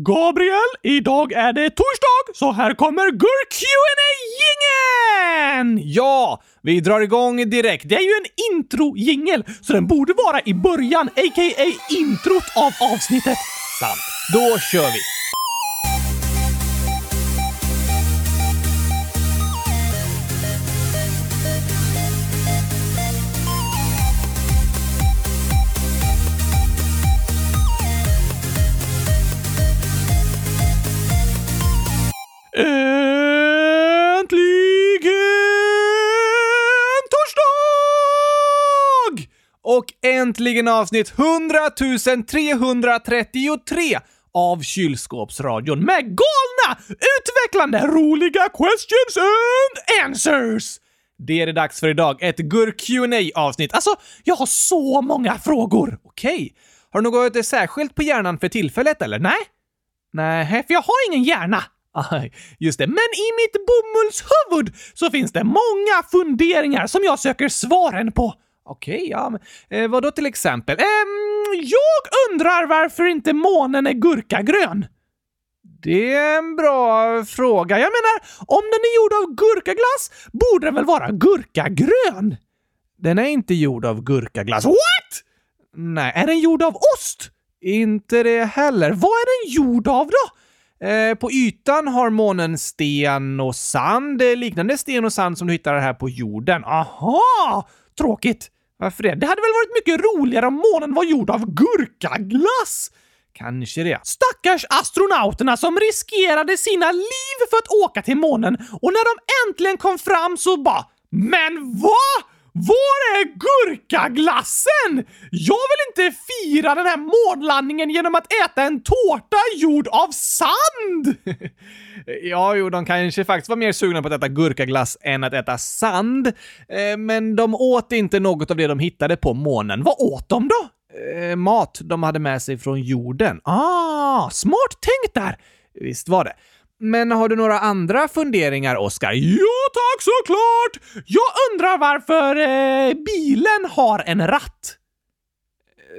Gabriel, idag är det torsdag, så här kommer gurk gingen Ja, vi drar igång direkt. Det är ju en intro-jingel, så den borde vara i början, a.k.a. introt av avsnittet. Sant. Då kör vi! Äntligen avsnitt 100 333 av Kylskåpsradion Med galna, utvecklande, roliga questions and answers! Det är det dags för idag. Ett gurk qa avsnitt Alltså, jag har så många frågor! Okej. Har du något särskilt på hjärnan för tillfället, eller? Nej. Nej, för jag har ingen hjärna. Aj, just det. Men i mitt bomullshuvud så finns det många funderingar som jag söker svaren på. Okej, ja, men eh, vadå till exempel? Eh, jag undrar varför inte månen är gurkagrön. Det är en bra fråga. Jag menar, om den är gjord av gurkaglass borde den väl vara gurkagrön? Den är inte gjord av gurkaglass. What? Nej. Är den gjord av ost? Inte det heller. Vad är den gjord av då? Eh, på ytan har månen sten och sand. Det är liknande sten och sand som du hittar här på jorden. Aha! Tråkigt. Varför det? Det hade väl varit mycket roligare om månen var gjord av gurkaglass? Kanske det. Stackars astronauterna som riskerade sina liv för att åka till månen och när de äntligen kom fram så bara “Men vad? Var är gurkaglassen? Jag vill inte fira den här månlandningen genom att äta en tårta gjord av sand!” Ja, jo, de kanske faktiskt var mer sugna på att äta gurkaglass än att äta sand. Eh, men de åt inte något av det de hittade på månen. Vad åt de då? Eh, mat de hade med sig från jorden. Ah, smart tänkt där! Visst var det. Men har du några andra funderingar, Oskar? Ja, tack såklart! Jag undrar varför eh, bilen har en ratt.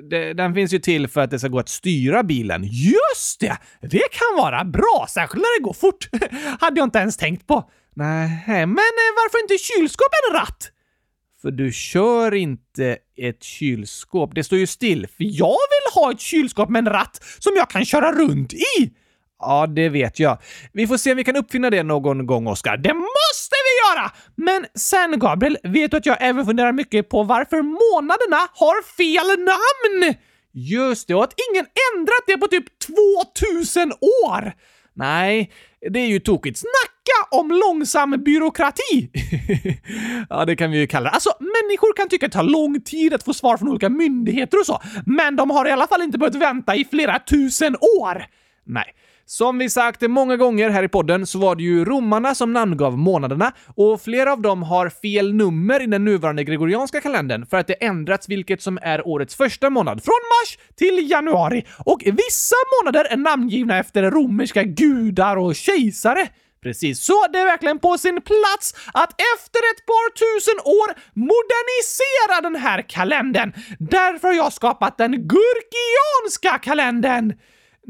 Det, den finns ju till för att det ska gå att styra bilen. Just det! Det kan vara bra, särskilt när det går fort. Hade jag inte ens tänkt på. Nej, Men eh, varför inte kylskåp en ratt? för du kör inte ett kylskåp. Det står ju still. För jag vill ha ett kylskåp med en ratt som jag kan köra runt i! Ja, det vet jag. Vi får se om vi kan uppfinna det någon gång, Oskar. Det måste vi göra! Men sen, Gabriel, vet du att jag även funderar mycket på varför månaderna har fel namn? Just det, och att Ingen ändrat det på typ 2000 år! Nej, det är ju tokigt. Snacka om långsam byråkrati! ja, det kan vi ju kalla det. Alltså, människor kan tycka att det tar lång tid att få svar från olika myndigheter och så, men de har i alla fall inte behövt vänta i flera tusen år! Nej. Som vi sagt många gånger här i podden så var det ju romarna som namngav månaderna och flera av dem har fel nummer i den nuvarande gregorianska kalendern för att det ändrats vilket som är årets första månad, från mars till januari. Och vissa månader är namngivna efter romerska gudar och kejsare. Precis, så det är verkligen på sin plats att efter ett par tusen år modernisera den här kalendern. Därför har jag skapat den gurkianska kalendern.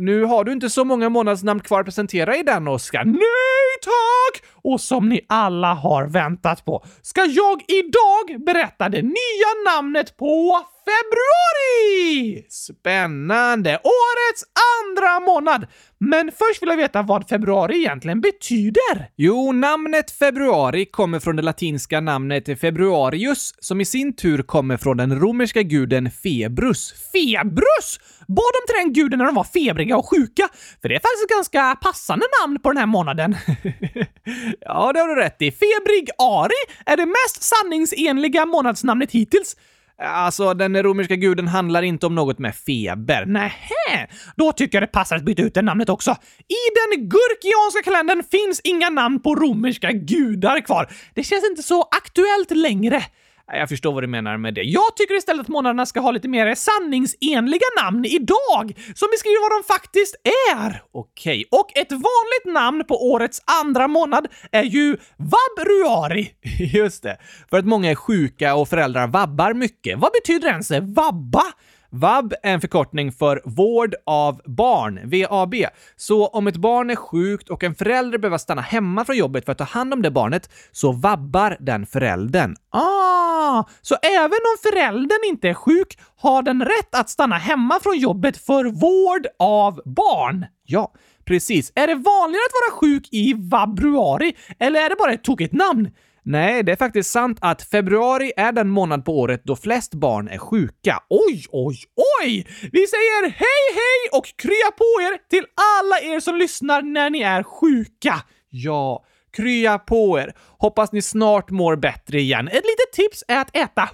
Nu har du inte så många månadsnamn kvar att presentera i den, Oskar. Nej tack! Och som ni alla har väntat på ska jag idag berätta det nya namnet på februari! Spännande! Årets andra månad! Men först vill jag veta vad februari egentligen betyder. Jo, namnet februari kommer från det latinska namnet februarius, som i sin tur kommer från den romerska guden Februs. Februs! Bad de till den guden när de var febriga och sjuka? För det är faktiskt ett ganska passande namn på den här månaden. ja, det har du rätt i. Febrig Ari är det mest sanningsenliga månadsnamnet hittills. Alltså, den romerska guden handlar inte om något med feber. Nähä, då tycker jag det passar att byta ut det namnet också. I den gurkianska kalendern finns inga namn på romerska gudar kvar. Det känns inte så aktuellt längre. Jag förstår vad du menar med det. Jag tycker istället att månaderna ska ha lite mer sanningsenliga namn idag, som beskriver vad de faktiskt är. Okej. Och ett vanligt namn på årets andra månad är ju vabruari. Just det. För att många är sjuka och föräldrar vabbar mycket. Vad betyder ens vabba? VAB är en förkortning för vård av barn, VAB. Så om ett barn är sjukt och en förälder behöver stanna hemma från jobbet för att ta hand om det barnet, så vabbar den föräldern. Ah, så även om föräldern inte är sjuk har den rätt att stanna hemma från jobbet för vård av barn? Ja, precis. Är det vanligare att vara sjuk i vabruari, eller är det bara ett tokigt namn? Nej, det är faktiskt sant att februari är den månad på året då flest barn är sjuka. Oj, oj, oj! Vi säger hej, hej och krya på er till alla er som lyssnar när ni är sjuka. Ja, krya på er. Hoppas ni snart mår bättre igen. Ett litet tips är att äta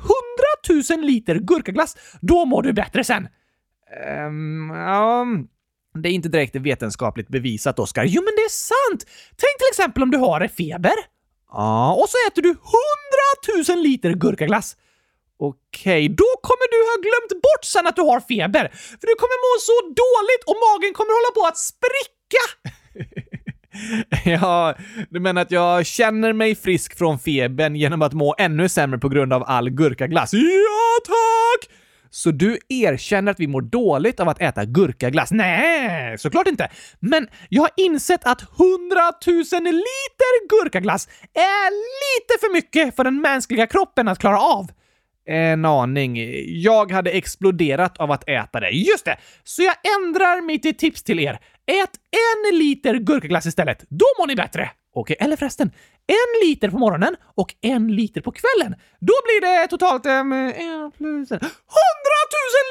100 000 liter gurkaglass. Då mår du bättre sen. Um, um, det är inte direkt vetenskapligt bevisat, Oskar. Jo, men det är sant! Tänk till exempel om du har feber. Ja, och så äter du hundratusen liter gurkaglass. Okej, då kommer du ha glömt bort sen att du har feber, för du kommer må så dåligt och magen kommer hålla på att spricka! ja, du menar att jag känner mig frisk från febern genom att må ännu sämre på grund av all gurkaglass? Ja, tack! Så du erkänner att vi mår dåligt av att äta gurkaglass? Nej, såklart inte. Men jag har insett att 100 000 liter gurkaglass är lite för mycket för den mänskliga kroppen att klara av. En aning. Jag hade exploderat av att äta det. Just det! Så jag ändrar mitt tips till er. Ät en liter gurkaglass istället. Då mår ni bättre. Okej, eller förresten, en liter på morgonen och en liter på kvällen. Då blir det totalt um, plus en. 100 000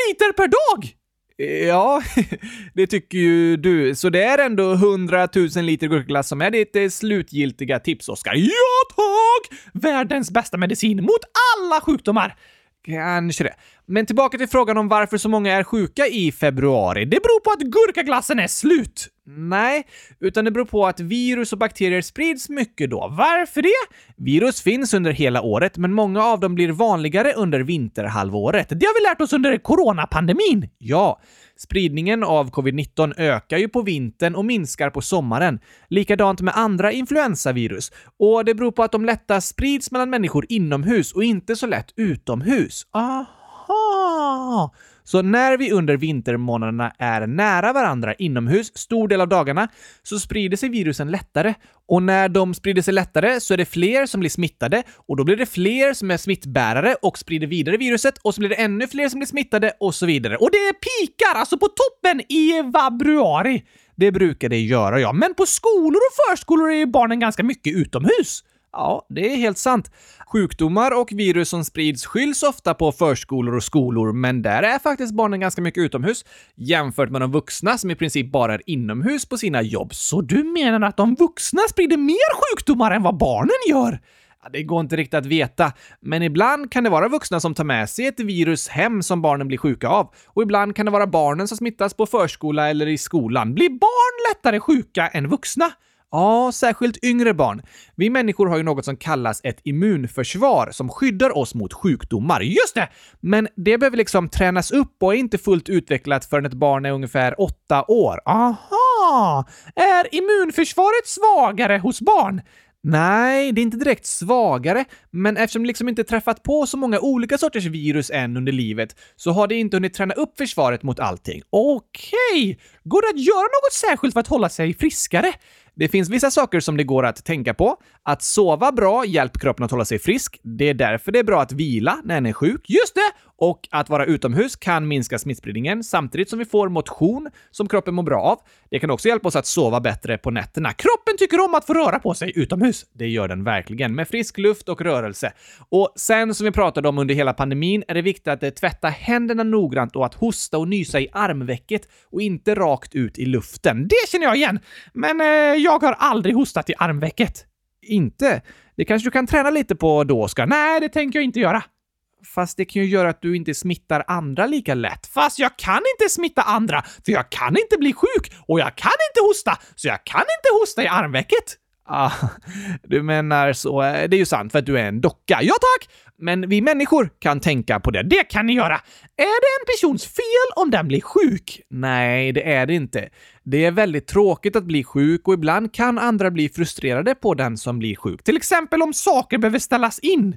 liter per dag! Ja, det tycker ju du. Så det är ändå 100 000 liter gurkaglass som är ditt eh, slutgiltiga tips, Oskar. Ja, tack! Världens bästa medicin mot alla sjukdomar. Kanske det. Men tillbaka till frågan om varför så många är sjuka i februari. Det beror på att gurkaglassen är slut. Nej, utan det beror på att virus och bakterier sprids mycket då. Varför det? Virus finns under hela året, men många av dem blir vanligare under vinterhalvåret. Det har vi lärt oss under coronapandemin. Ja, spridningen av covid-19 ökar ju på vintern och minskar på sommaren. Likadant med andra influensavirus. Och det beror på att de lättast sprids mellan människor inomhus och inte så lätt utomhus. Aha! Så när vi under vintermånaderna är nära varandra inomhus stor del av dagarna så sprider sig virusen lättare. Och när de sprider sig lättare så är det fler som blir smittade och då blir det fler som är smittbärare och sprider vidare viruset och så blir det ännu fler som blir smittade och så vidare. Och det pikar alltså på toppen i vabruari. Det brukar det göra, ja. Men på skolor och förskolor är ju barnen ganska mycket utomhus. Ja, det är helt sant. Sjukdomar och virus som sprids skylls ofta på förskolor och skolor, men där är faktiskt barnen ganska mycket utomhus jämfört med de vuxna som i princip bara är inomhus på sina jobb. Så du menar att de vuxna sprider mer sjukdomar än vad barnen gör? Ja, det går inte riktigt att veta, men ibland kan det vara vuxna som tar med sig ett virus hem som barnen blir sjuka av. Och ibland kan det vara barnen som smittas på förskola eller i skolan. Blir barn lättare sjuka än vuxna? Ja, särskilt yngre barn. Vi människor har ju något som kallas ett immunförsvar som skyddar oss mot sjukdomar. Just det! Men det behöver liksom tränas upp och är inte fullt utvecklat förrän ett barn är ungefär åtta år. Aha! Är immunförsvaret svagare hos barn? Nej, det är inte direkt svagare, men eftersom det liksom inte träffat på så många olika sorters virus än under livet så har det inte hunnit träna upp försvaret mot allting. Okej! Okay. Går det att göra något särskilt för att hålla sig friskare? Det finns vissa saker som det går att tänka på. Att sova bra hjälper kroppen att hålla sig frisk. Det är därför det är bra att vila när en är sjuk. Just det! Och att vara utomhus kan minska smittspridningen samtidigt som vi får motion som kroppen mår bra av. Det kan också hjälpa oss att sova bättre på nätterna. Kroppen tycker om att få röra på sig utomhus. Det gör den verkligen, med frisk luft och rörelse. Och sen som vi pratade om under hela pandemin är det viktigt att eh, tvätta händerna noggrant och att hosta och nysa i armvecket och inte rakt ut i luften. Det känner jag igen! Men eh, jag har aldrig hostat i armvecket. Inte? Det kanske du kan träna lite på då, Oskar? Nej, det tänker jag inte göra. Fast det kan ju göra att du inte smittar andra lika lätt. Fast jag kan inte smitta andra, för jag kan inte bli sjuk och jag kan inte hosta, så jag kan inte hosta i armvecket. Ah, du menar så. Det är ju sant för att du är en docka. Ja tack! Men vi människor kan tänka på det. Det kan ni göra. Är det en persons fel om den blir sjuk? Nej, det är det inte. Det är väldigt tråkigt att bli sjuk och ibland kan andra bli frustrerade på den som blir sjuk. Till exempel om saker behöver ställas in.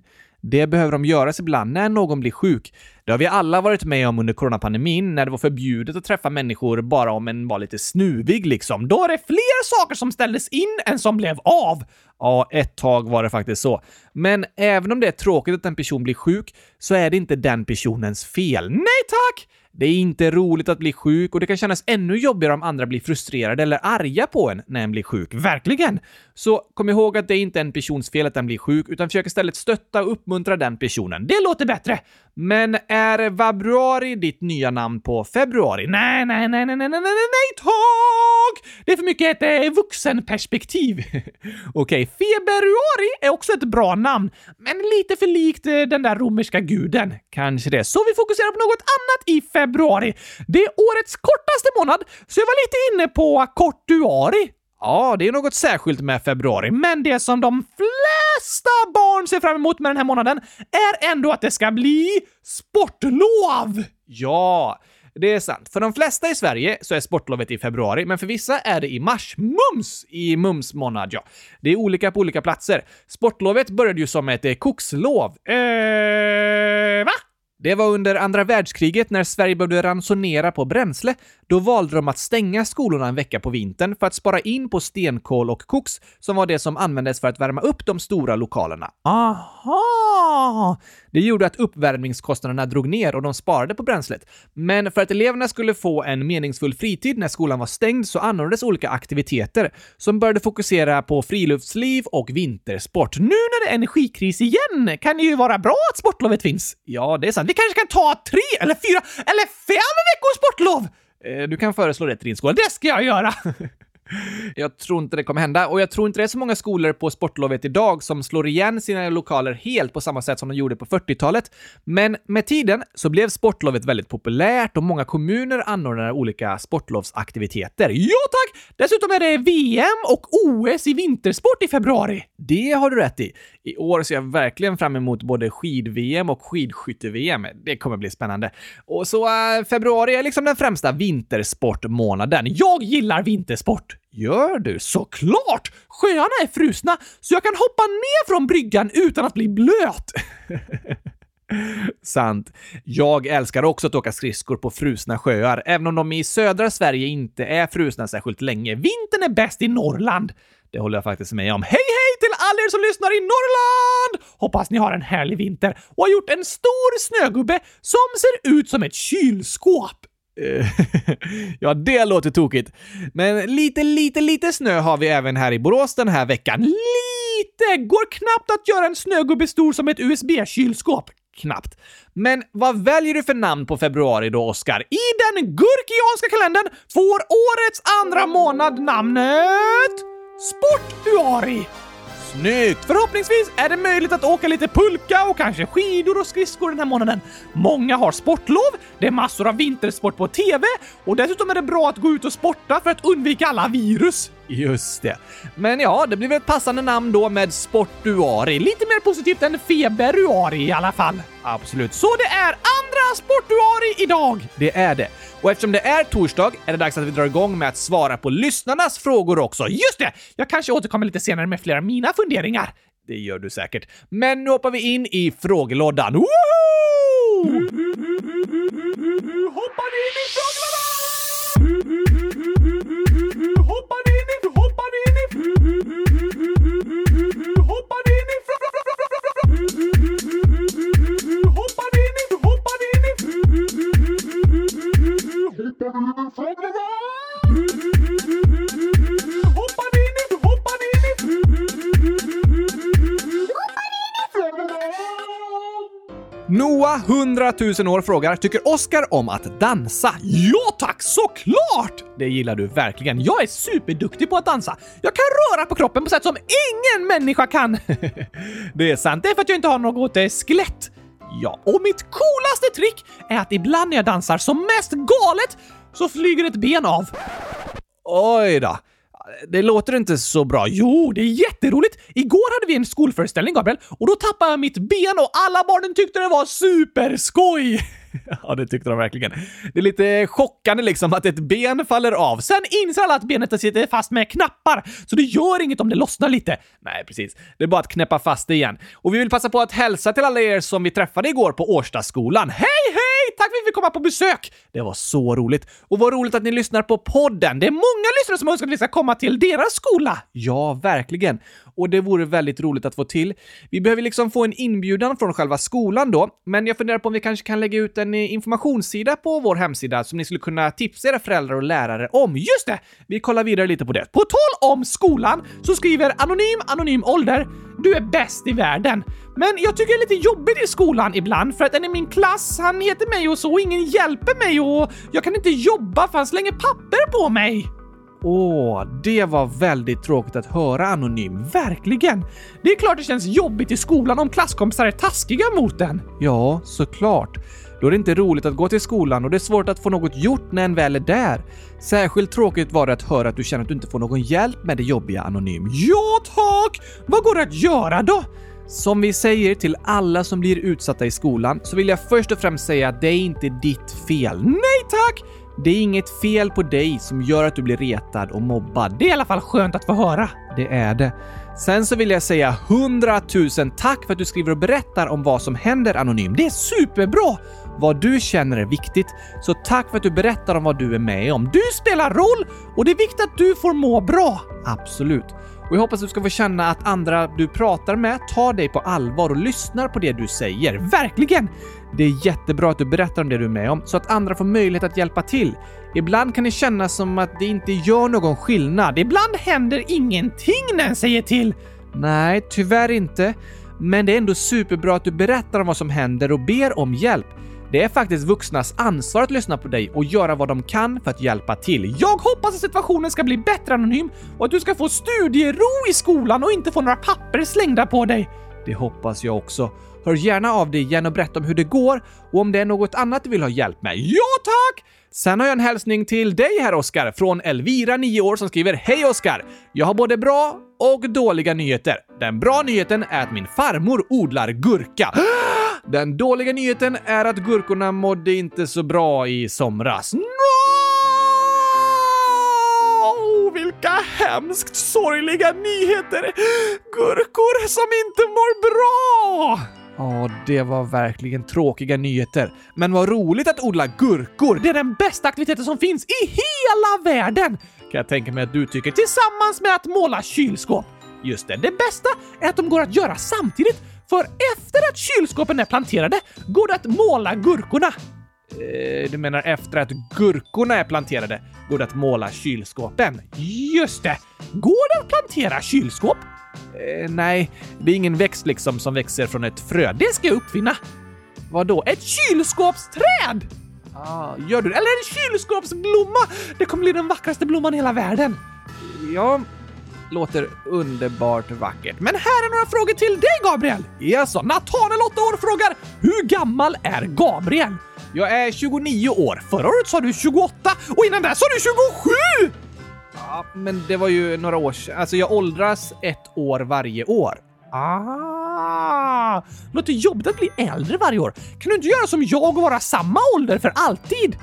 Det behöver de göras ibland när någon blir sjuk. Det har vi alla varit med om under coronapandemin när det var förbjudet att träffa människor bara om en var lite snuvig liksom. Då är det fler saker som ställdes in än som blev av. Ja, ett tag var det faktiskt så. Men även om det är tråkigt att en person blir sjuk så är det inte den personens fel. Nej tack! Det är inte roligt att bli sjuk och det kan kännas ännu jobbigare om andra blir frustrerade eller arga på en när en blir sjuk. Verkligen! Så kom ihåg att det är inte en persons fel att den blir sjuk, utan försök istället stötta och uppmuntra den personen. Det låter bättre! Men är februari ditt nya namn på februari? Nej, nej, nej, nej, nej, nej, nej, nej, tack! Det är för mycket ett eh, vuxenperspektiv. Okej, okay. Februari är också ett bra namn, men lite för likt eh, den där romerska guden. kanske det. Så vi fokuserar på något annat i februari. Det är årets kortaste månad, så jag var lite inne på kortuari. Ja, det är något särskilt med februari. Men det som de flesta barn ser fram emot med den här månaden är ändå att det ska bli sportlov! Ja, det är sant. För de flesta i Sverige så är sportlovet i februari, men för vissa är det i mars. Mums! I mums månad, ja. Det är olika på olika platser. Sportlovet började ju som ett eh, kokslov. Eh, va? Det var under andra världskriget när Sverige behövde ransonera på bränsle. Då valde de att stänga skolorna en vecka på vintern för att spara in på stenkol och koks, som var det som användes för att värma upp de stora lokalerna. Aha! Det gjorde att uppvärmningskostnaderna drog ner och de sparade på bränslet. Men för att eleverna skulle få en meningsfull fritid när skolan var stängd så anordnades olika aktiviteter som började fokusera på friluftsliv och vintersport. Nu när det är energikris igen kan det ju vara bra att sportlovet finns. Ja, det är sant. Vi kanske kan ta tre, eller fyra, eller fem veckors sportlov! Eh, du kan föreslå det till din skola. Det ska jag göra! Jag tror inte det kommer hända och jag tror inte det är så många skolor på sportlovet idag som slår igen sina lokaler helt på samma sätt som de gjorde på 40-talet. Men med tiden så blev sportlovet väldigt populärt och många kommuner anordnar olika sportlovsaktiviteter. Ja tack! Dessutom är det VM och OS i vintersport i februari. Det har du rätt i. I år ser jag verkligen fram emot både skid-VM och skidskytte-VM. Det kommer bli spännande. Och så äh, februari är liksom den främsta vintersportmånaden. Jag gillar vintersport. Gör du? Såklart! Sjöarna är frusna, så jag kan hoppa ner från bryggan utan att bli blöt. Sant. Jag älskar också att åka skridskor på frusna sjöar, även om de i södra Sverige inte är frusna särskilt länge. Vintern är bäst i Norrland. Det håller jag faktiskt med om. Hej hej till alla er som lyssnar i Norrland! Hoppas ni har en härlig vinter och har gjort en stor snögubbe som ser ut som ett kylskåp. Eh, ja, det låter tokigt. Men lite, lite, lite snö har vi även här i Borås den här veckan. Lite! Går knappt att göra en snögubbe stor som ett USB-kylskåp. Knappt. Men vad väljer du för namn på februari då, Oskar? I den gurkianska kalendern får årets andra månad namnet Sportuari. Snyggt! Förhoppningsvis är det möjligt att åka lite pulka och kanske skidor och skridskor den här månaden. Många har sportlov, det är massor av vintersport på TV och dessutom är det bra att gå ut och sporta för att undvika alla virus. Just det. Men ja, det blir väl ett passande namn då med Sportuari. Lite mer positivt än februari i alla fall. Absolut. Så det är andra sportuari idag! Det är det. Och eftersom det är torsdag är det dags att vi drar igång med att svara på lyssnarnas frågor också. Just det! Jag kanske återkommer lite senare med flera av mina funderingar. Det gör du säkert. Men nu hoppar vi in i frågelådan. Woho! Hoppar in i frågelådan! Hoppar in! Hoppar in i... Hoppar in i... Noah, 100 000 år, frågar “Tycker Oscar om att dansa?” Ja tack, såklart! Det gillar du verkligen. Jag är superduktig på att dansa. Jag kan röra på kroppen på sätt som ingen människa kan. Det är sant. Det är för att jag inte har något eh, skelett. Ja, och mitt coolaste trick är att ibland när jag dansar som mest galet så flyger ett ben av. Oj då. det låter inte så bra. Jo, det är jätteroligt! Igår hade vi en skolföreställning, Gabriel, och då tappade jag mitt ben och alla barnen tyckte det var superskoj! Ja, det tyckte de verkligen. Det är lite chockande liksom att ett ben faller av. Sen inser alla att benet sitter fast med knappar, så det gör inget om det lossnar lite. Nej, precis. Det är bara att knäppa fast det igen. Och vi vill passa på att hälsa till alla er som vi träffade igår på Årstaskolan. Hej, hej! Tack för att vi fick komma på besök! Det var så roligt. Och vad roligt att ni lyssnar på podden. Det är många lyssnare som önskar att vi ska komma till deras skola. Ja, verkligen. Och det vore väldigt roligt att få till. Vi behöver liksom få en inbjudan från själva skolan då, men jag funderar på om vi kanske kan lägga ut en eh, informationssida på vår hemsida som ni skulle kunna tipsa era föräldrar och lärare om. Just det! Vi kollar vidare lite på det. På tal om skolan så skriver Anonym Anonym Ålder du är bäst i världen. Men jag tycker det är lite jobbigt i skolan ibland för att en i min klass, han heter mig och så och ingen hjälper mig och jag kan inte jobba för han slänger papper på mig. Åh, det var väldigt tråkigt att höra Anonym. Verkligen! Det är klart det känns jobbigt i skolan om klasskompisar är taskiga mot en. Ja, såklart. Då är det inte roligt att gå till skolan och det är svårt att få något gjort när en väl är där. Särskilt tråkigt var det att höra att du känner att du inte får någon hjälp med det jobbiga Anonym. Ja, tack! Vad går det att göra då? Som vi säger till alla som blir utsatta i skolan så vill jag först och främst säga att det är inte ditt fel. Nej tack! Det är inget fel på dig som gör att du blir retad och mobbad. Det är i alla fall skönt att få höra. Det är det. Sen så vill jag säga hundratusen tack för att du skriver och berättar om vad som händer anonym. Det är superbra! Vad du känner är viktigt, så tack för att du berättar om vad du är med om. Du spelar roll och det är viktigt att du får må bra. Absolut. Och jag hoppas att du ska få känna att andra du pratar med tar dig på allvar och lyssnar på det du säger. Verkligen! Det är jättebra att du berättar om det du är med om, så att andra får möjlighet att hjälpa till. Ibland kan det kännas som att det inte gör någon skillnad. Ibland händer ingenting när en säger till. Nej, tyvärr inte. Men det är ändå superbra att du berättar om vad som händer och ber om hjälp. Det är faktiskt vuxnas ansvar att lyssna på dig och göra vad de kan för att hjälpa till. Jag hoppas att situationen ska bli bättre Anonym och att du ska få studiero i skolan och inte få några papper slängda på dig. Det hoppas jag också. Hör gärna av dig igen och berätta om hur det går och om det är något annat du vill ha hjälp med. Ja, tack! Sen har jag en hälsning till dig här Oskar från Elvira, 9 år, som skriver Hej Oskar! Jag har både bra och dåliga nyheter. Den bra nyheten är att min farmor odlar gurka. Den dåliga nyheten är att gurkorna mådde inte så bra i somras. No! Vilka hemskt sorgliga nyheter! Gurkor som inte mår bra! Ja, det var verkligen tråkiga nyheter. Men vad roligt att odla gurkor! Det är den bästa aktiviteten som finns i hela världen! Kan jag tänka mig att du tycker. Tillsammans med att måla kylskåp. Just det, det bästa är att de går att göra samtidigt för efter att kylskåpen är planterade går det att måla gurkorna. Eh, du menar efter att gurkorna är planterade går det att måla kylskåpen? Just det! Går det att plantera kylskåp? Eh, nej, det är ingen växt liksom som växer från ett frö. Det ska jag uppfinna. Vadå? Ett kylskåpsträd! Ah, gör du det? Eller en kylskåpsblomma! Det kommer bli den vackraste blomman i hela världen. Ja, låter underbart vackert. Men här är några frågor till dig, Gabriel! Jaså, Nathaniel, 8 år, frågar Hur gammal är Gabriel? Jag är 29 år. Förra året sa du 28 och innan det sa du 27! Ja, men det var ju några år sedan. Alltså, jag åldras ett år varje år. Ah! Låter jobbigt att bli äldre varje år. Kan du inte göra som jag och vara samma ålder för alltid?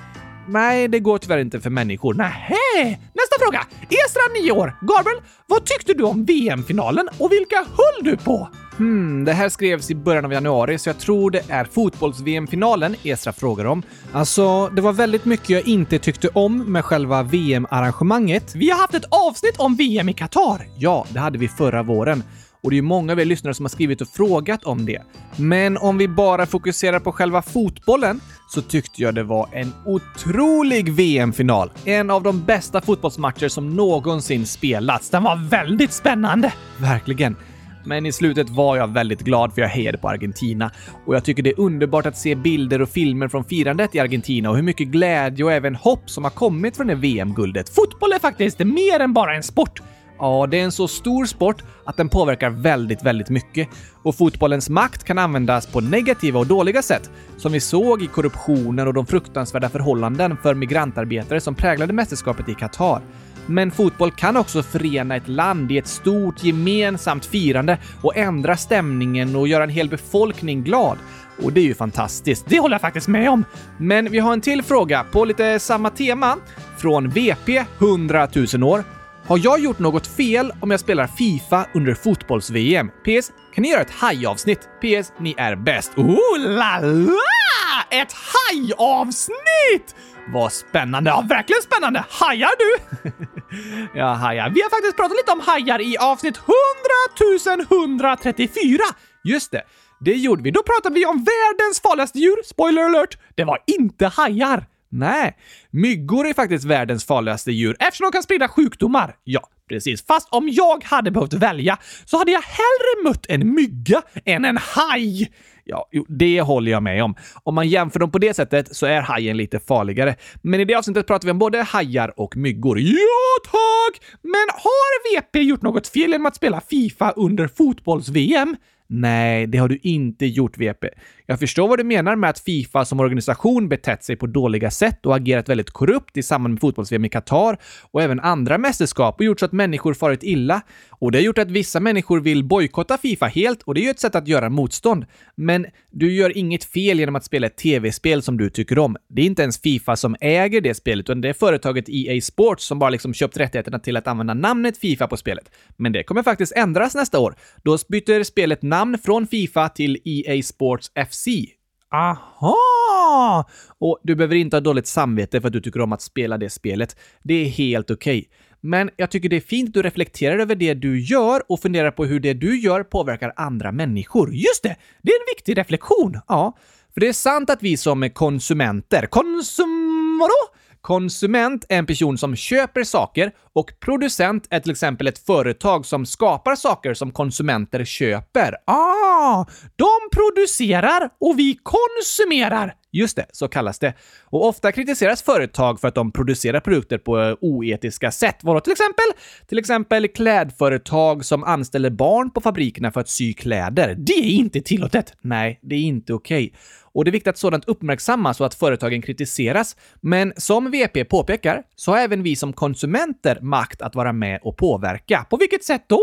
Nej, det går tyvärr inte för människor. Nähä! Nästa fråga! Esra, 9 år. Gabriel, vad tyckte du om VM-finalen och vilka höll du på? Hmm, det här skrevs i början av januari, så jag tror det är fotbolls-VM-finalen Esra frågar om. Alltså, det var väldigt mycket jag inte tyckte om med själva VM-arrangemanget. Vi har haft ett avsnitt om VM i Qatar. Ja, det hade vi förra våren. Och det är många av er lyssnare som har skrivit och frågat om det. Men om vi bara fokuserar på själva fotbollen så tyckte jag det var en otrolig VM-final. En av de bästa fotbollsmatcher som någonsin spelats. Den var väldigt spännande. Verkligen. Men i slutet var jag väldigt glad för jag hejade på Argentina. Och jag tycker det är underbart att se bilder och filmer från firandet i Argentina och hur mycket glädje och även hopp som har kommit från det VM-guldet. Fotboll är faktiskt mer än bara en sport. Ja, det är en så stor sport att den påverkar väldigt, väldigt mycket. Och fotbollens makt kan användas på negativa och dåliga sätt, som vi såg i korruptionen och de fruktansvärda förhållanden för migrantarbetare som präglade mästerskapet i Qatar. Men fotboll kan också förena ett land i ett stort gemensamt firande och ändra stämningen och göra en hel befolkning glad. Och det är ju fantastiskt. Det håller jag faktiskt med om. Men vi har en till fråga på lite samma tema från VP 100 000 år. Har jag gjort något fel om jag spelar Fifa under fotbolls-VM? PS. Kan ni göra ett hajavsnitt? PS. Ni är bäst. Oh la la! Ett hajavsnitt! Vad spännande! Ja, verkligen spännande! Hajar du? ja, hajar. Vi har faktiskt pratat lite om hajar i avsnitt 100 134. Just det. Det gjorde vi. Då pratade vi om världens farligaste djur. Spoiler alert! Det var inte hajar. Nej, myggor är faktiskt världens farligaste djur eftersom de kan sprida sjukdomar. Ja, precis. Fast om jag hade behövt välja så hade jag hellre mött en mygga än en haj. Ja, det håller jag med om. Om man jämför dem på det sättet så är hajen lite farligare. Men i det avsnittet pratar vi om både hajar och myggor. Ja, tack! Men har VP gjort något fel genom att spela Fifa under fotbolls-VM? Nej, det har du inte gjort, VP. Jag förstår vad du menar med att Fifa som organisation betett sig på dåliga sätt och agerat väldigt korrupt i samband med fotbolls-VM i Qatar och även andra mästerskap och gjort så att människor farit illa. Och det har gjort att vissa människor vill bojkotta Fifa helt och det är ju ett sätt att göra motstånd. Men du gör inget fel genom att spela ett tv-spel som du tycker om. Det är inte ens Fifa som äger det spelet, utan det är företaget EA Sports som bara liksom köpt rättigheterna till att använda namnet Fifa på spelet. Men det kommer faktiskt ändras nästa år. Då byter spelet namn från Fifa till EA Sports FC. Aha! Och du behöver inte ha dåligt samvete för att du tycker om att spela det spelet. Det är helt okej. Okay. Men jag tycker det är fint att du reflekterar över det du gör och funderar på hur det du gör påverkar andra människor. Just det! Det är en viktig reflektion. Ja, för det är sant att vi som konsumenter... Konsum... vadå? Konsument är en person som köper saker och producent är till exempel ett företag som skapar saker som konsumenter köper. Ah, de producerar och vi konsumerar. Just det, så kallas det. Och ofta kritiseras företag för att de producerar produkter på eh, oetiska sätt. Vadå till exempel? Till exempel klädföretag som anställer barn på fabrikerna för att sy kläder. Det är inte tillåtet! Nej, det är inte okej. Okay. Och det är viktigt att sådant uppmärksammas och att företagen kritiseras. Men som VP påpekar så har även vi som konsumenter makt att vara med och påverka. På vilket sätt då?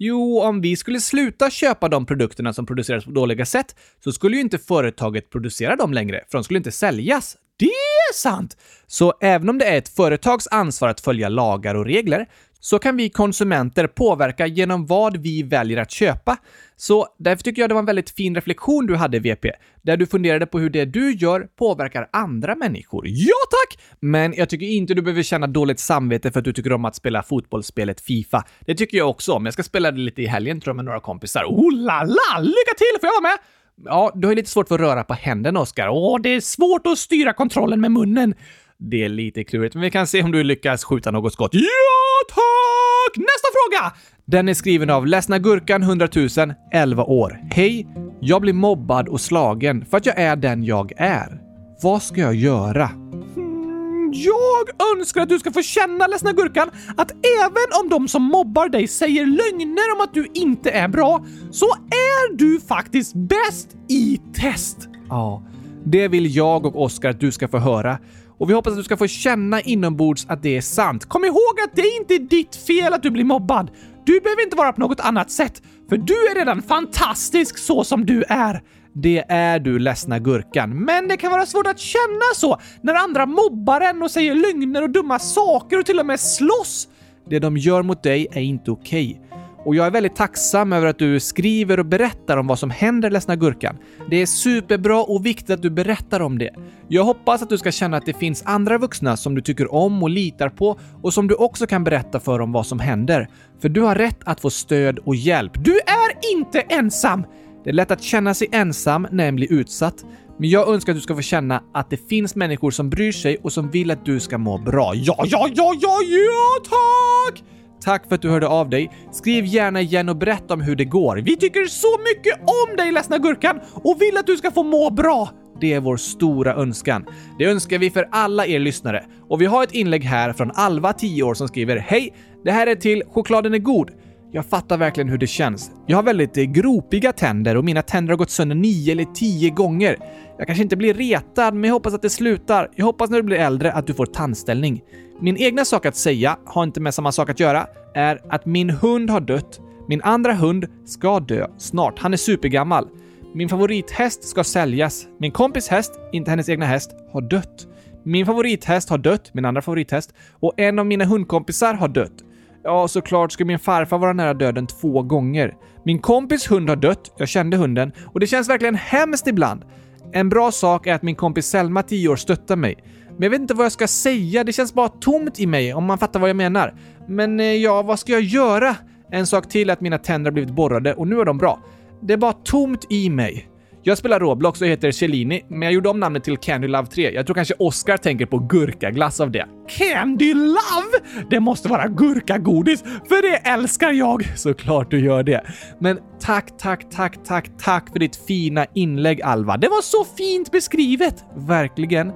Jo, om vi skulle sluta köpa de produkterna som produceras på dåliga sätt så skulle ju inte företaget producera dem längre, för de skulle inte säljas. Det är sant! Så även om det är ett företags ansvar att följa lagar och regler så kan vi konsumenter påverka genom vad vi väljer att köpa. Så därför tycker jag det var en väldigt fin reflektion du hade, VP, där du funderade på hur det du gör påverkar andra människor. Ja tack! Men jag tycker inte du behöver känna dåligt samvete för att du tycker om att spela fotbollsspelet Fifa. Det tycker jag också om. Jag ska spela det lite i helgen tror jag med några kompisar. Oh la la! Lycka till! Får jag vara med? Ja, du har lite svårt för att röra på händerna, Oskar. Åh, det är svårt att styra kontrollen med munnen. Det är lite klurigt, men vi kan se om du lyckas skjuta något skott. Ja, tack! Nästa fråga! Den är skriven av Ledsna Gurkan 100 000, 11 år. Hej! Jag blir mobbad och slagen för att jag är den jag är. Vad ska jag göra? Hmm, jag önskar att du ska få känna, Ledsna Gurkan, att även om de som mobbar dig säger lögner om att du inte är bra, så är du faktiskt bäst i test. Ja, det vill jag och Oskar att du ska få höra. Och vi hoppas att du ska få känna inombords att det är sant. Kom ihåg att det är inte ditt fel att du blir mobbad. Du behöver inte vara på något annat sätt, för du är redan fantastisk så som du är. Det är du, ledsna gurkan. Men det kan vara svårt att känna så när andra mobbar en och säger lögner och dumma saker och till och med slåss. Det de gör mot dig är inte okej. Och jag är väldigt tacksam över att du skriver och berättar om vad som händer Ledsna Gurkan. Det är superbra och viktigt att du berättar om det. Jag hoppas att du ska känna att det finns andra vuxna som du tycker om och litar på och som du också kan berätta för om vad som händer. För du har rätt att få stöd och hjälp. Du är inte ensam! Det är lätt att känna sig ensam när en blir utsatt, men jag önskar att du ska få känna att det finns människor som bryr sig och som vill att du ska må bra. Ja, ja, ja, ja, ja, tack! Tack för att du hörde av dig. Skriv gärna igen och berätta om hur det går. Vi tycker så mycket om dig, ledsna gurkan, och vill att du ska få må bra. Det är vår stora önskan. Det önskar vi för alla er lyssnare. Och vi har ett inlägg här från Alva, 10 år, som skriver Hej! Det här är till Chokladen är god. Jag fattar verkligen hur det känns. Jag har väldigt eh, gropiga tänder och mina tänder har gått sönder nio eller tio gånger. Jag kanske inte blir retad, men jag hoppas att det slutar. Jag hoppas när du blir äldre att du får tandställning. Min egna sak att säga, har inte med samma sak att göra, är att min hund har dött. Min andra hund ska dö snart. Han är supergammal. Min favorithäst ska säljas. Min kompis häst, inte hennes egna häst, har dött. Min favorithäst har dött, min andra favorithäst, och en av mina hundkompisar har dött. Ja, såklart ska min farfar vara nära döden två gånger. Min kompis hund har dött, jag kände hunden, och det känns verkligen hemskt ibland. En bra sak är att min kompis Selma, 10 år, stöttar mig. Men jag vet inte vad jag ska säga, det känns bara tomt i mig om man fattar vad jag menar. Men eh, ja, vad ska jag göra? En sak till är att mina tänder har blivit borrade och nu är de bra. Det är bara tomt i mig. Jag spelar Roblox och heter Cellini, men jag gjorde om namnet till Candy Love 3. Jag tror kanske Oscar tänker på gurkaglass av det. Candy Love! Det måste vara gurkagodis, för det älskar jag! Såklart du gör det. Men tack, tack, tack, tack, tack för ditt fina inlägg Alva. Det var så fint beskrivet! Verkligen.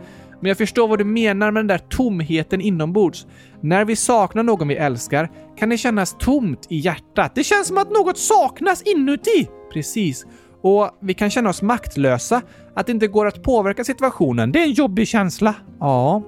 Men jag förstår vad du menar med den där tomheten inombords. När vi saknar någon vi älskar kan det kännas tomt i hjärtat. Det känns som att något saknas inuti! Precis. Och vi kan känna oss maktlösa, att det inte går att påverka situationen. Det är en jobbig känsla. Ja.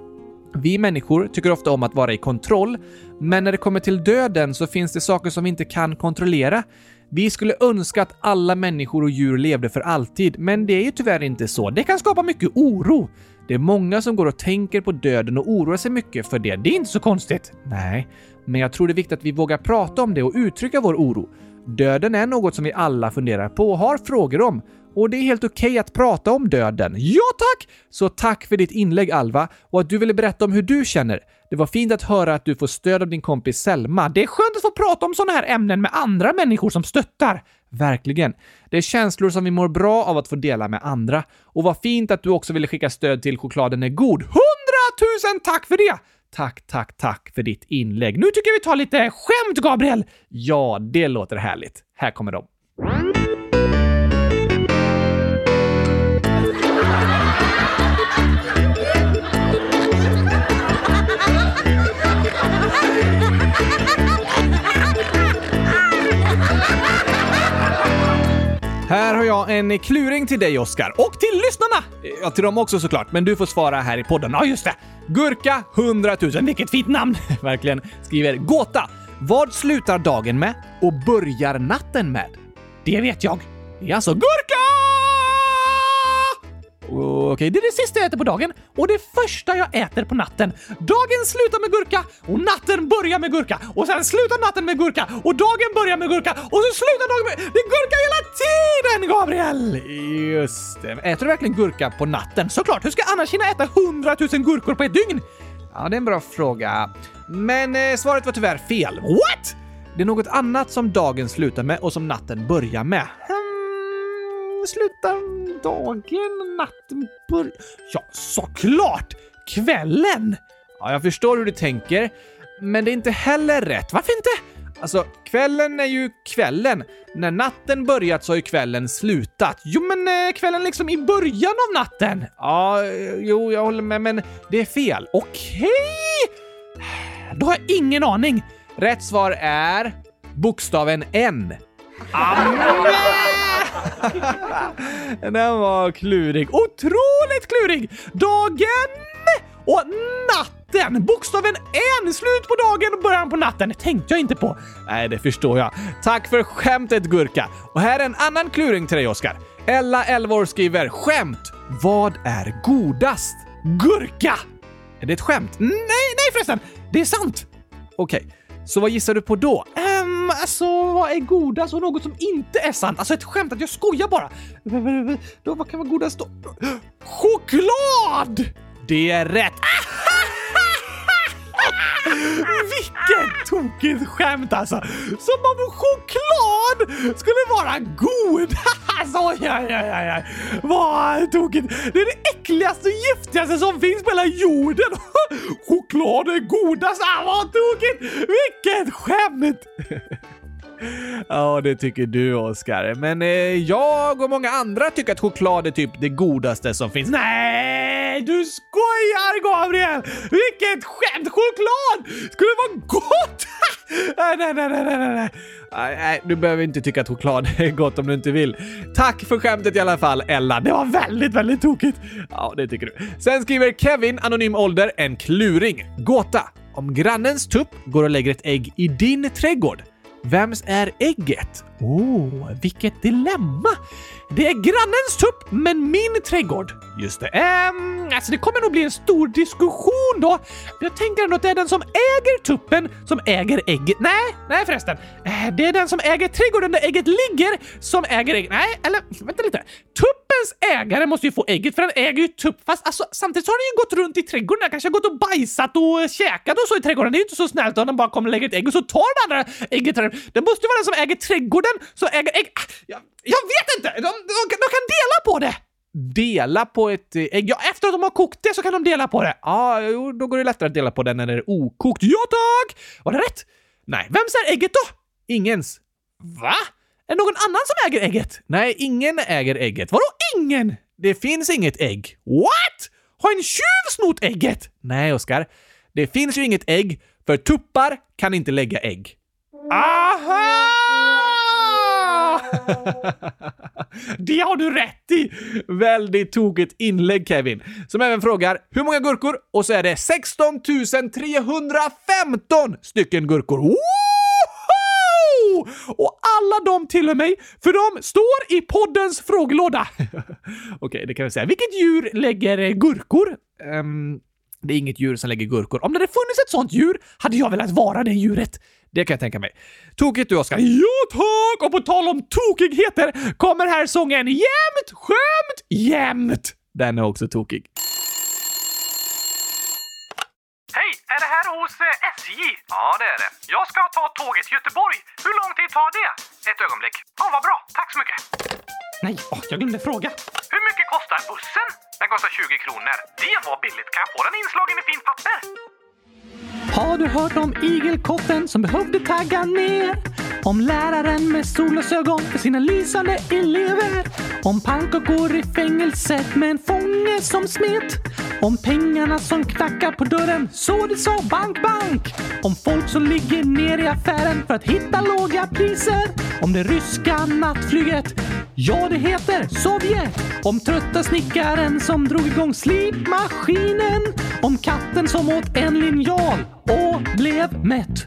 Vi människor tycker ofta om att vara i kontroll, men när det kommer till döden så finns det saker som vi inte kan kontrollera. Vi skulle önska att alla människor och djur levde för alltid, men det är ju tyvärr inte så. Det kan skapa mycket oro. Det är många som går och tänker på döden och oroar sig mycket för det. Det är inte så konstigt. Nej, men jag tror det är viktigt att vi vågar prata om det och uttrycka vår oro. Döden är något som vi alla funderar på och har frågor om. Och det är helt okej okay att prata om döden. Ja tack! Så tack för ditt inlägg Alva och att du ville berätta om hur du känner. Det var fint att höra att du får stöd av din kompis Selma. Det är skönt att få prata om sådana här ämnen med andra människor som stöttar. Verkligen. Det är känslor som vi mår bra av att få dela med andra. Och vad fint att du också ville skicka stöd till Chokladen är god. Hundratusen tack för det! Tack, tack, tack för ditt inlägg. Nu tycker jag vi tar lite skämt, Gabriel! Ja, det låter härligt. Här kommer de. Här har jag en kluring till dig, Oskar. Och till lyssnarna! Ja, till dem också såklart, men du får svara här i podden. Ja, just det. Gurka 100 000, vilket fint namn! Verkligen. Skriver gåta. Vad slutar dagen med och börjar natten med? Det vet jag. Det är alltså gurka! Okej, okay, det är det sista jag äter på dagen och det första jag äter på natten. Dagen slutar med gurka och natten börjar med gurka och sen slutar natten med gurka och dagen börjar med gurka och så slutar dagen med... Det är gurka hela tiden, Gabriel! Just det. Äter du verkligen gurka på natten? Såklart! Hur ska jag annars hinna äta hundratusen gurkor på ett dygn? Ja, det är en bra fråga. Men eh, svaret var tyvärr fel. What? Det är något annat som dagen slutar med och som natten börjar med. Hmm, slutar dagen, natten börjar... Ja, såklart! Kvällen! Ja, jag förstår hur du tänker, men det är inte heller rätt. Varför inte? Alltså, kvällen är ju kvällen. När natten börjat så har ju kvällen slutat. Jo, men eh, kvällen liksom i början av natten. Ja, eh, jo, jag håller med, men det är fel. Okej! Då har jag ingen aning. Rätt svar är bokstaven N. Amen! Den var klurig. Otroligt klurig! Dagen och natten! Bokstaven N, slut på dagen och början på natten. Det tänkte jag inte på. Nej, det förstår jag. Tack för skämtet Gurka. Och här är en annan kluring till dig Oskar. Ella, 11 år, skriver “Skämt! Vad är godast?” Gurka! Är det ett skämt? Nej, nej förresten! Det är sant! Okej, okay. så vad gissar du på då? Mm, alltså, vad är godast och något som inte är sant? Alltså ett skämt att jag skojar bara. Då, vad kan vara godast då? Choklad! Det är rätt! Ah! Vilket tokigt skämt alltså! Som om choklad skulle vara god! alltså, oj, oj, oj, oj. Vad tokigt! Det är det äckligaste och giftigaste som finns på hela jorden! choklad är godast! Ah, vad tokigt! Vilket skämt! Ja, det tycker du Oskar. Men eh, jag och många andra tycker att choklad är typ det godaste som finns. Nej, du skojar Gabriel! Vilket skämt! Choklad skulle vara gott! nej, nej, nej, nej, nej. Nej, nej, du behöver inte tycka att choklad är gott om du inte vill. Tack för skämtet i alla fall, Ella. Det var väldigt, väldigt tokigt. Ja, det tycker du. Sen skriver Kevin, anonym ålder, en kluring. Gåta. Om grannens tupp går och lägger ett ägg i din trädgård, vems är ägget? Oh, vilket dilemma! Det är grannens tupp, men min trädgård. Just det. Ehm, alltså det kommer nog bli en stor diskussion då. Jag tänker ändå att det är den som äger tuppen som äger ägget. Nej, nej förresten. Eh, det är den som äger trädgården där ägget ligger som äger ägget. Nej, eller vänta lite. Tuppens ägare måste ju få ägget för den äger ju tupp. Fast alltså, samtidigt så har den ju gått runt i trädgården. Den kanske har gått och bajsat och käkat och så i trädgården. Det är ju inte så snällt om den bara kommer och lägger ett ägg och så tar den andra ägget. Det måste ju vara den som äger trädgården som äger ägg. Ah, jag, jag vet inte! De, de, de kan dela på det! Dela på ett eh, ägg? Ja, efter att de har kokt det så kan de dela på det. Ja, jo, då går det lättare att dela på det när det är okokt. Ja tack! Var det rätt? Nej, Vems är ägget då? ingens. Va? Är det någon annan som äger ägget? Nej, ingen äger ägget. Vadå ingen? Det finns inget ägg. What? Har en tjuv snott ägget? Nej, Oskar. Det finns ju inget ägg, för tuppar kan inte lägga ägg. Aha! det har du rätt i! Väldigt tokigt inlägg, Kevin. Som även frågar hur många gurkor? Och så är det 16 315 stycken gurkor. Och alla de tillhör mig, för de står i poddens frågelåda. Okej, det kan vi säga. Vilket djur lägger eh, gurkor? Ehm, det är inget djur som lägger gurkor. Om det hade funnits ett sånt djur hade jag velat vara det djuret. Det kan jag tänka mig. Tokigt du, Oskar. Ja tack! Och på tal om tokigheter kommer här sången Jämt, skämt, jämt. Den är också tokig. Hej, är det här hos eh, SJ? Ja, det är det. Jag ska ta tåget till Göteborg. Hur lång tid tar det? Ett ögonblick. Ja, vad bra. Tack så mycket. Nej, åh, jag glömde fråga. Hur mycket kostar bussen? Den kostar 20 kronor. Det var billigt. Kan jag få den inslagen i fint papper? Har du hört om igelkotten som behövde tagga ner? Om läraren med solglasögon för sina lysande elever? Om pannkakor i fängelset med en fånge som smet? Om pengarna som knackar på dörren så det sa bank, bank? Om folk som ligger ner i affären för att hitta låga priser? Om det ryska nattflyget? Ja, det heter Sovjet. Om trötta snickaren som drog igång slipmaskinen. Om katten som åt en linjal och blev mätt.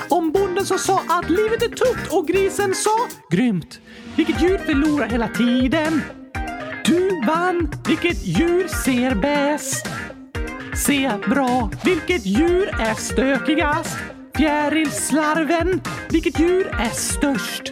Om bonden som sa att livet är tufft och grisen sa grymt. Vilket djur förlorar hela tiden? Du vann. Vilket djur ser bäst? Se bra. Vilket djur är stökigast? Fjärilslarven. Vilket djur är störst?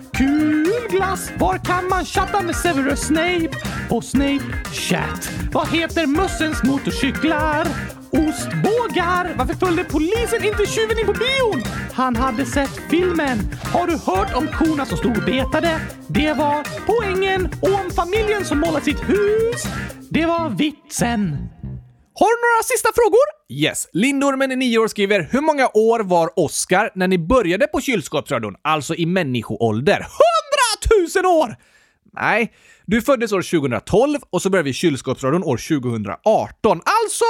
Kul glass! Var kan man chatta med Severus Snape? På Snape Chat. Vad heter mössens motorcyklar? Ostbågar! Varför följde polisen inte tjuven in på bion? Han hade sett filmen. Har du hört om korna som stod och betade? Det var poängen. Och om familjen som målat sitt hus? Det var vitsen. Har du några sista frågor? Yes. Lindormen i nio år skriver “Hur många år var Oscar när ni började på kylskåpsradion? Alltså i människoålder?” Hundratusen år! Nej, du föddes år 2012 och så började vi kylskåpsradion år 2018. Alltså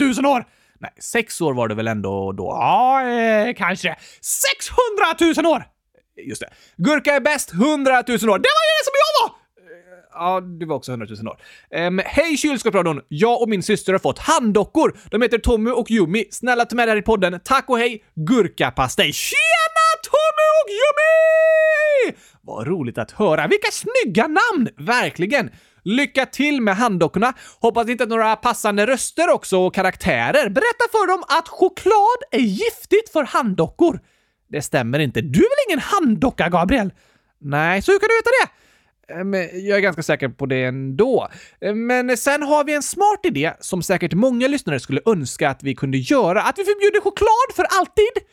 100 000 år! Nej, sex år var det väl ändå då? Ja, eh, kanske 600 000 år! Just det. Gurka är bäst 100 000 år. Det var ju det som jag var! Ja, du var också 100 000 år. Um, Hej kylskåpsradion! Jag och min syster har fått handdockor. De heter Tommy och Yumi. Snälla ta med det här i podden. Tack och hej! Gurkapastej. Tjena Tommy och Yumi! Vad roligt att höra. Vilka snygga namn! Verkligen! Lycka till med handdockorna! Hoppas inte att några passande röster också och karaktärer. Berätta för dem att choklad är giftigt för handdockor. Det stämmer inte. Du är väl ingen handdocka, Gabriel? Nej, så hur kan du veta det? Eh, men jag är ganska säker på det ändå. Eh, men sen har vi en smart idé som säkert många lyssnare skulle önska att vi kunde göra. Att vi förbjuder choklad för alltid!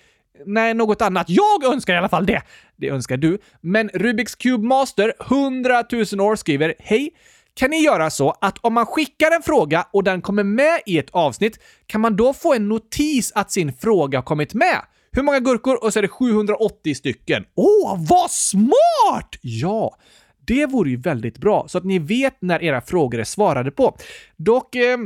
Nej, något annat. Jag önskar i alla fall det. Det önskar du. Men Rubiks Cube Master 100 000 år skriver Hej! Kan ni göra så att om man skickar en fråga och den kommer med i ett avsnitt, kan man då få en notis att sin fråga har kommit med? Hur många gurkor? Och så är det 780 stycken. Åh, vad smart! Ja, det vore ju väldigt bra, så att ni vet när era frågor är svarade på. Dock eh,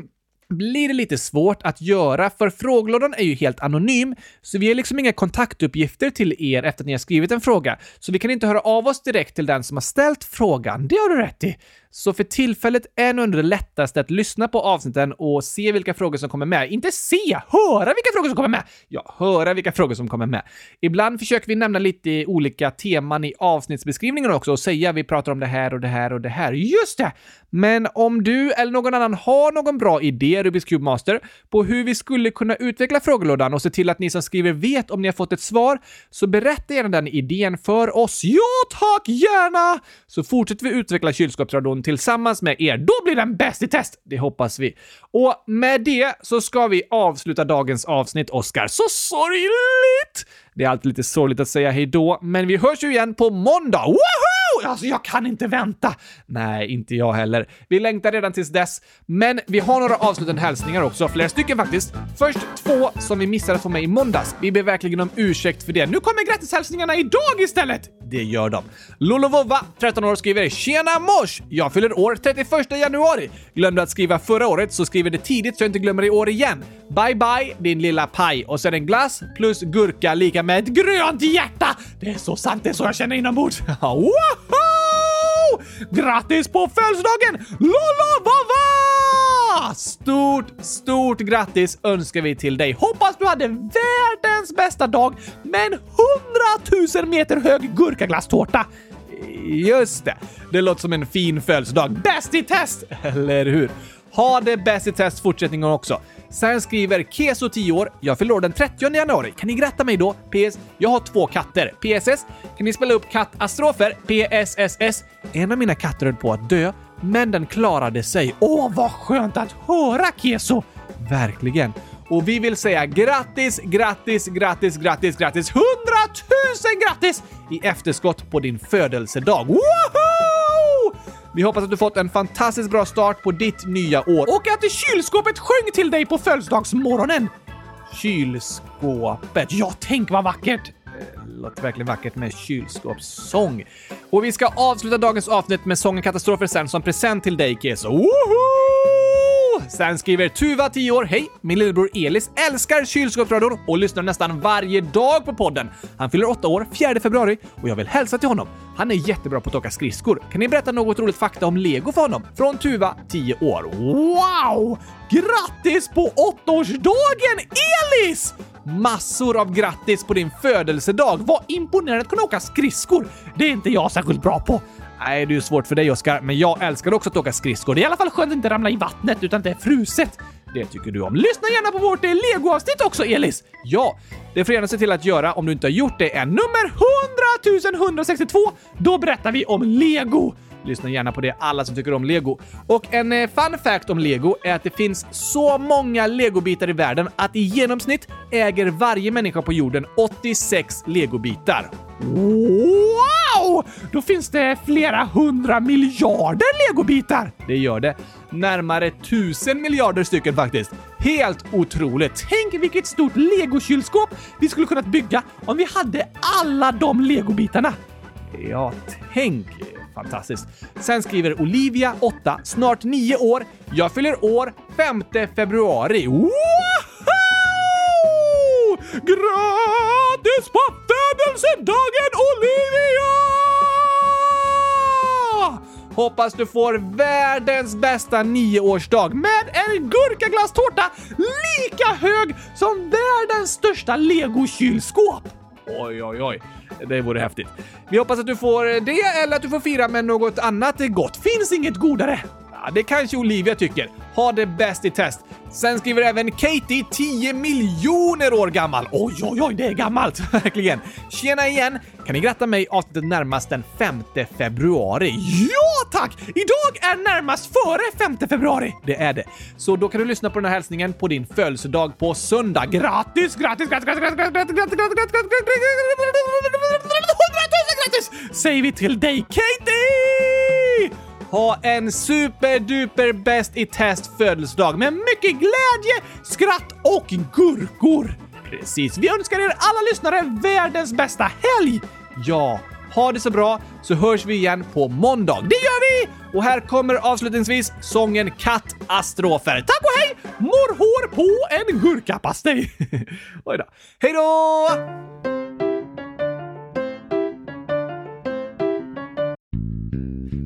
blir det lite svårt att göra, för frågelådan är ju helt anonym, så vi har liksom inga kontaktuppgifter till er efter att ni har skrivit en fråga, så vi kan inte höra av oss direkt till den som har ställt frågan. Det har du rätt i. Så för tillfället är nog ändå det lättaste att lyssna på avsnitten och se vilka frågor som kommer med. Inte se, höra vilka frågor som kommer med! Ja, höra vilka frågor som kommer med. Ibland försöker vi nämna lite olika teman i avsnittsbeskrivningen också och säga vi pratar om det här och det här och det här. Just det! Men om du eller någon annan har någon bra idé, Rubiks Cube Master, på hur vi skulle kunna utveckla frågelådan och se till att ni som skriver vet om ni har fått ett svar, så berätta gärna den idén för oss. Ja tack, gärna! Så fortsätter vi utveckla kylskåpsradion tillsammans med er. Då blir den bäst i test! Det hoppas vi. Och med det så ska vi avsluta dagens avsnitt, Oskar. Så sorgligt! Det är alltid lite sorgligt att säga hej då, men vi hörs ju igen på måndag. Woho! Alltså, jag kan inte vänta. Nej, inte jag heller. Vi längtar redan tills dess, men vi har några avslutande hälsningar också. Flera stycken faktiskt. Först två som vi missade att få med i måndags. Vi ber verkligen om ursäkt för det. Nu kommer grattishälsningarna idag istället! Det gör de. Lolovova, 13 år, skriver “Tjena mors! Jag fyller år 31 januari. Glömde att skriva förra året, så skriver det tidigt så jag inte glömmer i år igen. Bye bye, din lilla paj. Och sen en glass plus gurka lika med ett grönt hjärta! Det är så sant, det är så jag känner inombords. Woho! Grattis på födelsedagen, Lolovova! Stort, stort grattis önskar vi till dig. Hoppas du hade världens bästa dag med en hundratusen meter hög gurkaglasstårta. Just det. Det låter som en fin födelsedag. Bäst i test! Eller hur? Ha det bäst i test fortsättningen också. Sen skriver Keso 10 år. Jag fyller år den 30 januari. Kan ni gratta mig då? PS. Jag har två katter. PSS. Kan ni spela upp kattastrofer? PSSS. En av mina katter höll på att dö, men den klarade sig. Åh, vad skönt att höra, Keso! Verkligen. Och vi vill säga grattis, grattis, grattis, grattis, grattis, hundratusen grattis i efterskott på din födelsedag. Woho! Vi hoppas att du fått en fantastiskt bra start på ditt nya år. Och att kylskåpet sjöng till dig på födelsedagsmorgonen. Kylskåpet. Ja, tänk vad vackert! låter verkligen vackert med kylskåpssång. Och vi ska avsluta dagens avsnitt med sången Katastrofer sen som present till dig, Keso. Woho! Sen skriver Tuva, 10 år, Hej! Min lillebror Elis älskar kylskåpsradion och lyssnar nästan varje dag på podden. Han fyller 8 år 4 februari och jag vill hälsa till honom. Han är jättebra på att åka skridskor. Kan ni berätta något roligt fakta om lego för honom? Från Tuva, 10 år. Wow! Grattis på 8-årsdagen Elis! Massor av grattis på din födelsedag! Vad imponerande att kunna åka skridskor! Det är inte jag särskilt bra på. Nej, det är ju svårt för dig Oskar, men jag älskar också att åka skridskor. Det är i alla fall skönt att inte ramla i vattnet utan att det är fruset. Det tycker du om. Lyssna gärna på vårt eh, Lego-avsnitt också, Elis! Ja, det får gärna se till att göra om du inte har gjort det än. Nummer 100 162! Då berättar vi om Lego! Lyssna gärna på det, alla som tycker om lego. Och en eh, fun fact om lego är att det finns så många legobitar i världen att i genomsnitt äger varje människa på jorden 86 legobitar. Wow! Då finns det flera hundra miljarder legobitar! Det gör det. Närmare tusen miljarder stycken faktiskt. Helt otroligt! Tänk vilket stort legokylskåp vi skulle kunnat bygga om vi hade alla de legobitarna! Ja, tänk! Fantastiskt. Sen skriver Olivia, 8, snart 9 år. Jag fyller år 5 februari. Woho! Grattis på födelsedagen Olivia! Hoppas du får världens bästa nioårsdag Med en gurkaglasstårta lika hög som världens största legokylskåp. Oj, oj, oj. Det vore häftigt. Vi hoppas att du får det eller att du får fira med något annat gott. Finns inget godare. Ja, det kanske Olivia tycker. Ha det bäst i test. Sen skriver även Katie 10 miljoner år gammal. Oj, oj, oj, det är gammalt. Verkligen. Tjena igen! Kan ni gratta mig avsnittet närmast den 5 februari? Ja, tack! Idag är närmast före 5 februari. Det är det. Så då kan du lyssna på den här hälsningen på din födelsedag på söndag. Grattis, grattis, grattis, grattis, grattis, grattis, grattis, grattis, grattis, Grattis! grattis! Grattis! Grattis! Grattis! Grattis! Grattis! Grattis! Grattis! Grattis! Grattis! Grattis! Grattis! Grattis! Ha en superduper bäst i test födelsedag med mycket glädje, skratt och gurkor. Precis. Vi önskar er alla lyssnare världens bästa helg! Ja, ha det så bra så hörs vi igen på måndag. Det gör vi! Och här kommer avslutningsvis sången Kattastrofer. Tack och hej! Morrhår på en gurkapastej. Oj då. Hej då!